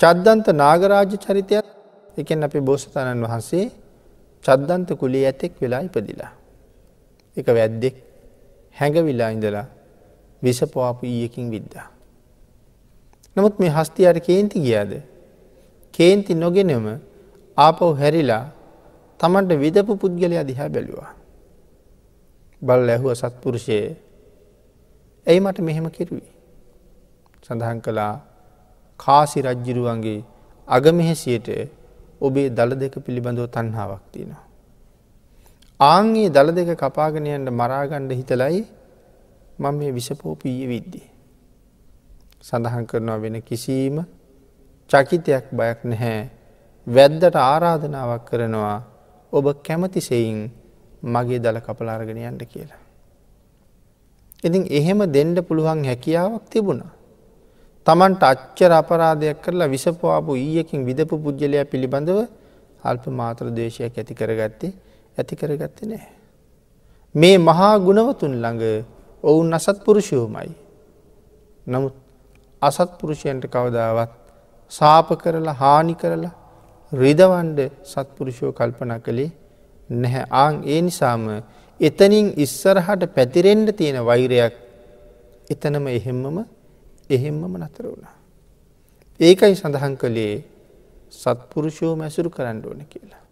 චද්දන්ත නාගරාජ චරිතයක් එකෙන් අපි බෝසතාණන් වහන්සේ චද්දන්ත කුලේ ඇතෙක් වෙලා ඉපදිලා. එක වැද්දෙක් හැඟවිලා ඉඳලා විසපවාපු ඊයකින් විද්දා. නමුත් මේ හස්තියට කේන්ති ගියාද. කේන්ති නොගෙනම ආපව් හැරිලා තමන්ට විදපු පුද්ගලයා දිහා බැලුවා. බල් ඇහුව සත්පුරුෂයේ ඇයි මට මෙහෙම කෙරුවේ. සඳහන් කළා කාසි රජ්ජිරුවන්ගේ අගමෙහෙසියට ඔබේ දළ දෙක පිළිබඳව තන්හාාවක් තියෙනවා. ආංගේ දළ දෙක කපාගෙනයන්ට මරාගණ්ඩ හිතලයි මං මේ විසපෝපීය විද්දී. සඳහන් කරනවා වෙන කිසිීම චකිතයක් බයක් නැහැ වැද්දට ආරාධනාවක් කරනවා ඔබ කැමතිසෙයින් මගේ දළ කපලාරගෙන යන්න කියලා. ඉතින් එහෙම දෙන්ඩ පුළුවන් හැකියාවක් තිබුණා. තමන්ට අච්චර අපරාධයක් කරලා විසපවාපු ඊයකින් විදපු පුද්ගලයා පිළිබඳව අල්ප මාත්‍ර දේශයක් ඇති කරගත්තේ ඇති කරගත්ත නෑ. මේ මහා ගුණවතුන් ළඟ ඔවුන් අසත් පුරුෂයෝමයි. නමුත් අසත් පුරුෂයන්ට කවදාවත් සාප කරලා හානි කරලා රිදවන්ඩ සත්පුරුෂෝ කල්පන කළේ නැහැ ආං ඒ නිසාම එතනින් ඉස්සරහට පැතිරෙන්ඩ තියෙන වෛරයක් එතනම එහෙම්මම එහෙම්මම නතර වුණා. ඒකයි සඳහන් කළේ සත්පුරුෂෝ මැසුරු කරන්න ඕන කියලා.